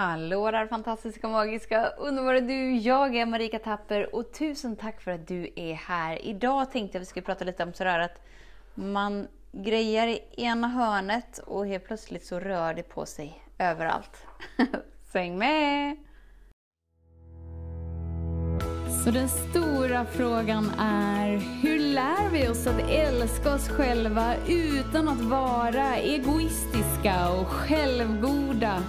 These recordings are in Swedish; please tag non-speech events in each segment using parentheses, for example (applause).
Hallå där fantastiska, magiska, underbara du! Jag är Marika Tapper och tusen tack för att du är här. Idag tänkte jag att vi skulle prata lite om sådär att man grejar i ena hörnet och helt plötsligt så rör det på sig överallt. (laughs) Säng med! Så den stora frågan är, hur lär vi oss att älska oss själva utan att vara egoistiska och självgoda?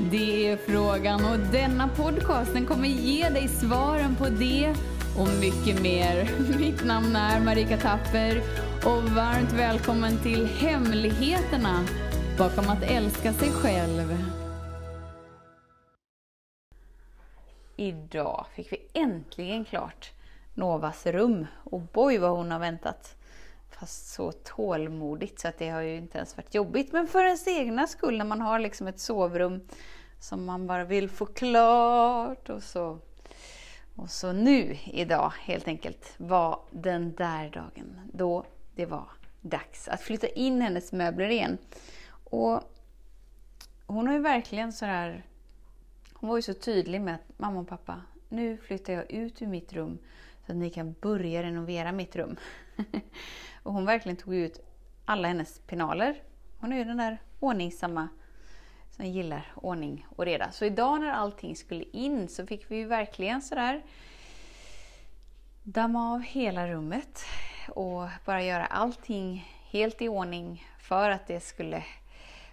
Det är frågan och denna podcast den kommer ge dig svaren på det och mycket mer. (laughs) Mitt namn är Marika Tapper och varmt välkommen till Hemligheterna bakom att älska sig själv. Idag fick vi äntligen klart Novas rum och boy vad hon har väntat. Fast så tålmodigt så att det har ju inte ens varit jobbigt. Men för ens egna skull när man har liksom ett sovrum som man bara vill få klart och så. Och så nu idag helt enkelt var den där dagen då det var dags att flytta in hennes möbler igen. Och hon har ju verkligen sådär, hon var ju så tydlig med att mamma och pappa, nu flyttar jag ut ur mitt rum så att ni kan börja renovera mitt rum. (laughs) och hon verkligen tog ut alla hennes pinaler. Hon är ju den där ordningsamma som gillar ordning och reda. Så idag när allting skulle in så fick vi ju verkligen sådär damma av hela rummet och bara göra allting helt i ordning för att det skulle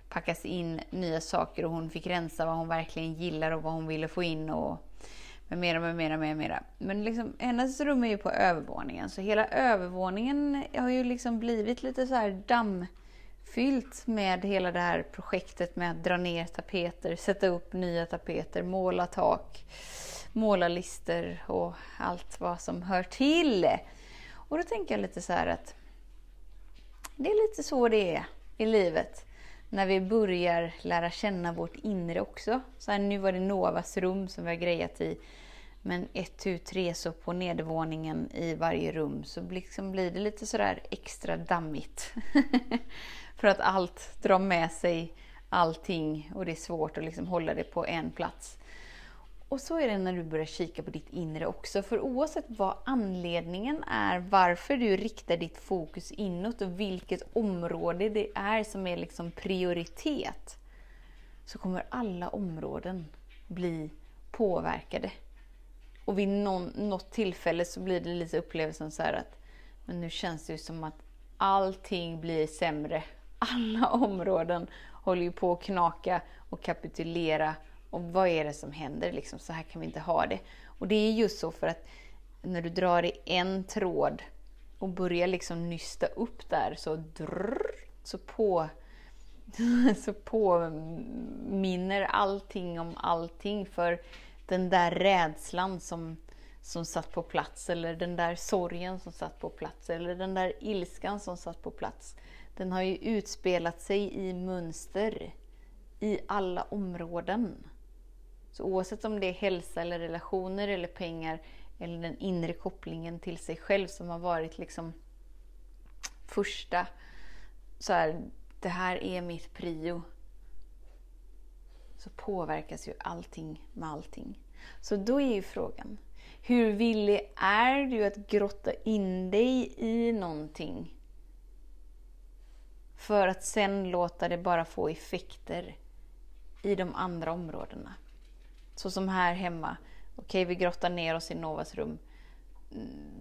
packas in nya saker och hon fick rensa vad hon verkligen gillar och vad hon ville få in och med mera, med mera, med mera. Men liksom, hennes rum är ju på övervåningen så hela övervåningen har ju liksom blivit lite så här dammfyllt med hela det här projektet med att dra ner tapeter, sätta upp nya tapeter, måla tak, måla lister och allt vad som hör till. Och då tänker jag lite så här att det är lite så det är i livet när vi börjar lära känna vårt inre också. Så här, nu var det Novas rum som vi har grejat i. Men ett, tu, tre så på nedervåningen i varje rum så liksom blir det lite sådär extra dammigt. (laughs) För att allt drar med sig allting och det är svårt att liksom hålla det på en plats. Och så är det när du börjar kika på ditt inre också. För oavsett vad anledningen är varför du riktar ditt fokus inåt och vilket område det är som är liksom prioritet, så kommer alla områden bli påverkade. Och vid någon, något tillfälle så blir det lite upplevelsen så att men nu känns det ju som att allting blir sämre. Alla (laughs) områden håller ju på att knaka och kapitulera och vad är det som händer? Liksom, så här kan vi inte ha det. Och det är just så för att när du drar i en tråd och börjar liksom nysta upp där så drrr, så på (laughs) så påminner allting om allting för den där rädslan som, som satt på plats eller den där sorgen som satt på plats eller den där ilskan som satt på plats. Den har ju utspelat sig i mönster i alla områden. Så oavsett om det är hälsa eller relationer eller pengar eller den inre kopplingen till sig själv som har varit liksom första, så här, det här är mitt prio. Så påverkas ju allting med allting. Så då är ju frågan, hur villig är du att grotta in dig i någonting? För att sen låta det bara få effekter i de andra områdena. Så som här hemma. Okej, vi grottar ner oss i Novas rum.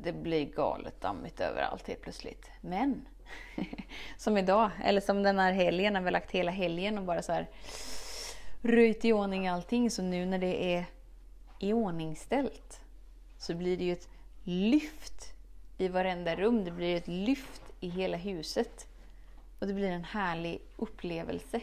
Det blir galet dammigt överallt helt plötsligt. Men, (laughs) som idag, eller som den här helgen när vi har lagt hela helgen och bara så här röjt i ordning allting. Så nu när det är iordningställt så blir det ju ett lyft i varenda rum. Det blir ett lyft i hela huset. Och det blir en härlig upplevelse.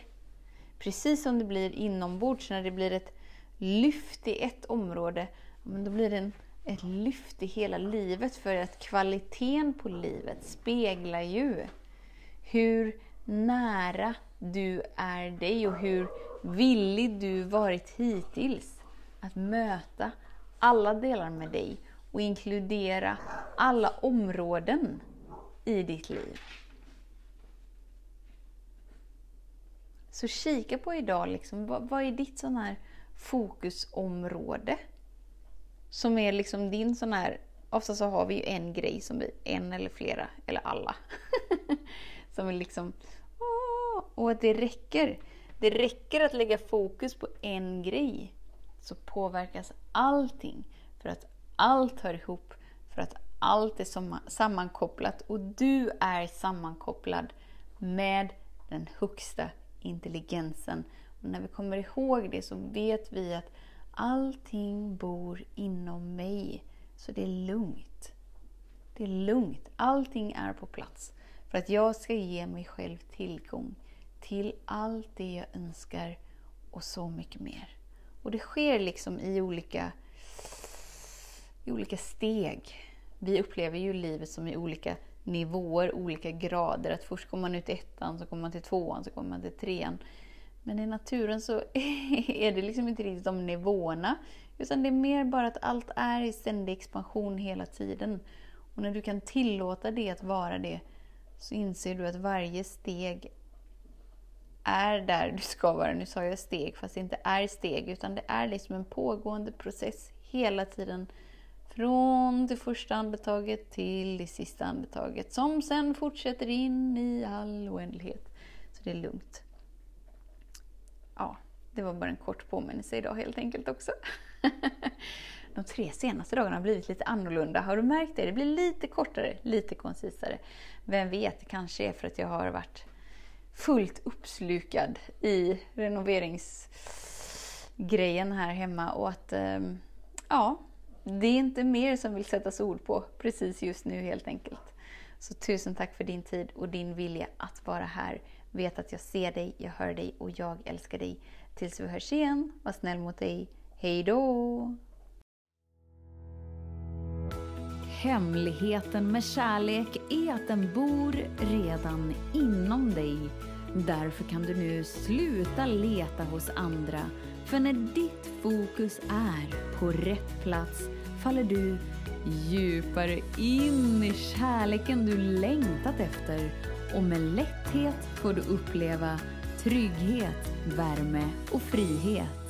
Precis som det blir inombords när det blir ett lyft i ett område, men då blir det en, ett lyft i hela livet för att kvaliteten på livet speglar ju hur nära du är dig och hur villig du varit hittills att möta alla delar med dig och inkludera alla områden i ditt liv. Så kika på idag, liksom, vad, vad är ditt sån här fokusområde? Som är liksom din sån här, ofta så har vi ju en grej som vi, en eller flera, eller alla. (laughs) som är liksom, åh, och att det räcker. Det räcker att lägga fokus på en grej så påverkas allting. För att allt hör ihop, för att allt är sammankopplat och du är sammankopplad med den högsta intelligensen. När vi kommer ihåg det så vet vi att allting bor inom mig. Så det är lugnt. Det är lugnt. Allting är på plats. För att jag ska ge mig själv tillgång till allt det jag önskar och så mycket mer. Och det sker liksom i olika, i olika steg. Vi upplever ju livet som i olika nivåer, olika grader. Att först kommer man ut i ettan, så kommer man till tvåan, så kommer man till trean. Men i naturen så (laughs) är det liksom inte riktigt de nivåerna. Utan det är mer bara att allt är i ständig expansion hela tiden. Och när du kan tillåta det att vara det, så inser du att varje steg är där du ska vara. Nu sa jag steg, fast det inte är steg, utan det är liksom en pågående process hela tiden. Från det första andetaget till det sista andetaget, som sen fortsätter in i all oändlighet. Så det är lugnt. Ja, det var bara en kort påminnelse idag helt enkelt också. (laughs) De tre senaste dagarna har blivit lite annorlunda. Har du märkt det? Det blir lite kortare, lite koncisare. Vem vet, det kanske är för att jag har varit fullt uppslukad i renoveringsgrejen här hemma och att ehm, ja, det är inte mer som vill sättas ord på precis just nu helt enkelt. Så tusen tack för din tid och din vilja att vara här. Vet att jag ser dig, jag hör dig och jag älskar dig. Tills vi hörs igen, var snäll mot dig. Hej då! Hemligheten med kärlek är att den bor redan inom dig. Därför kan du nu sluta leta hos andra. För när ditt fokus är på rätt plats faller du djupare in i kärleken du längtat efter och med lätthet får du uppleva trygghet, värme och frihet.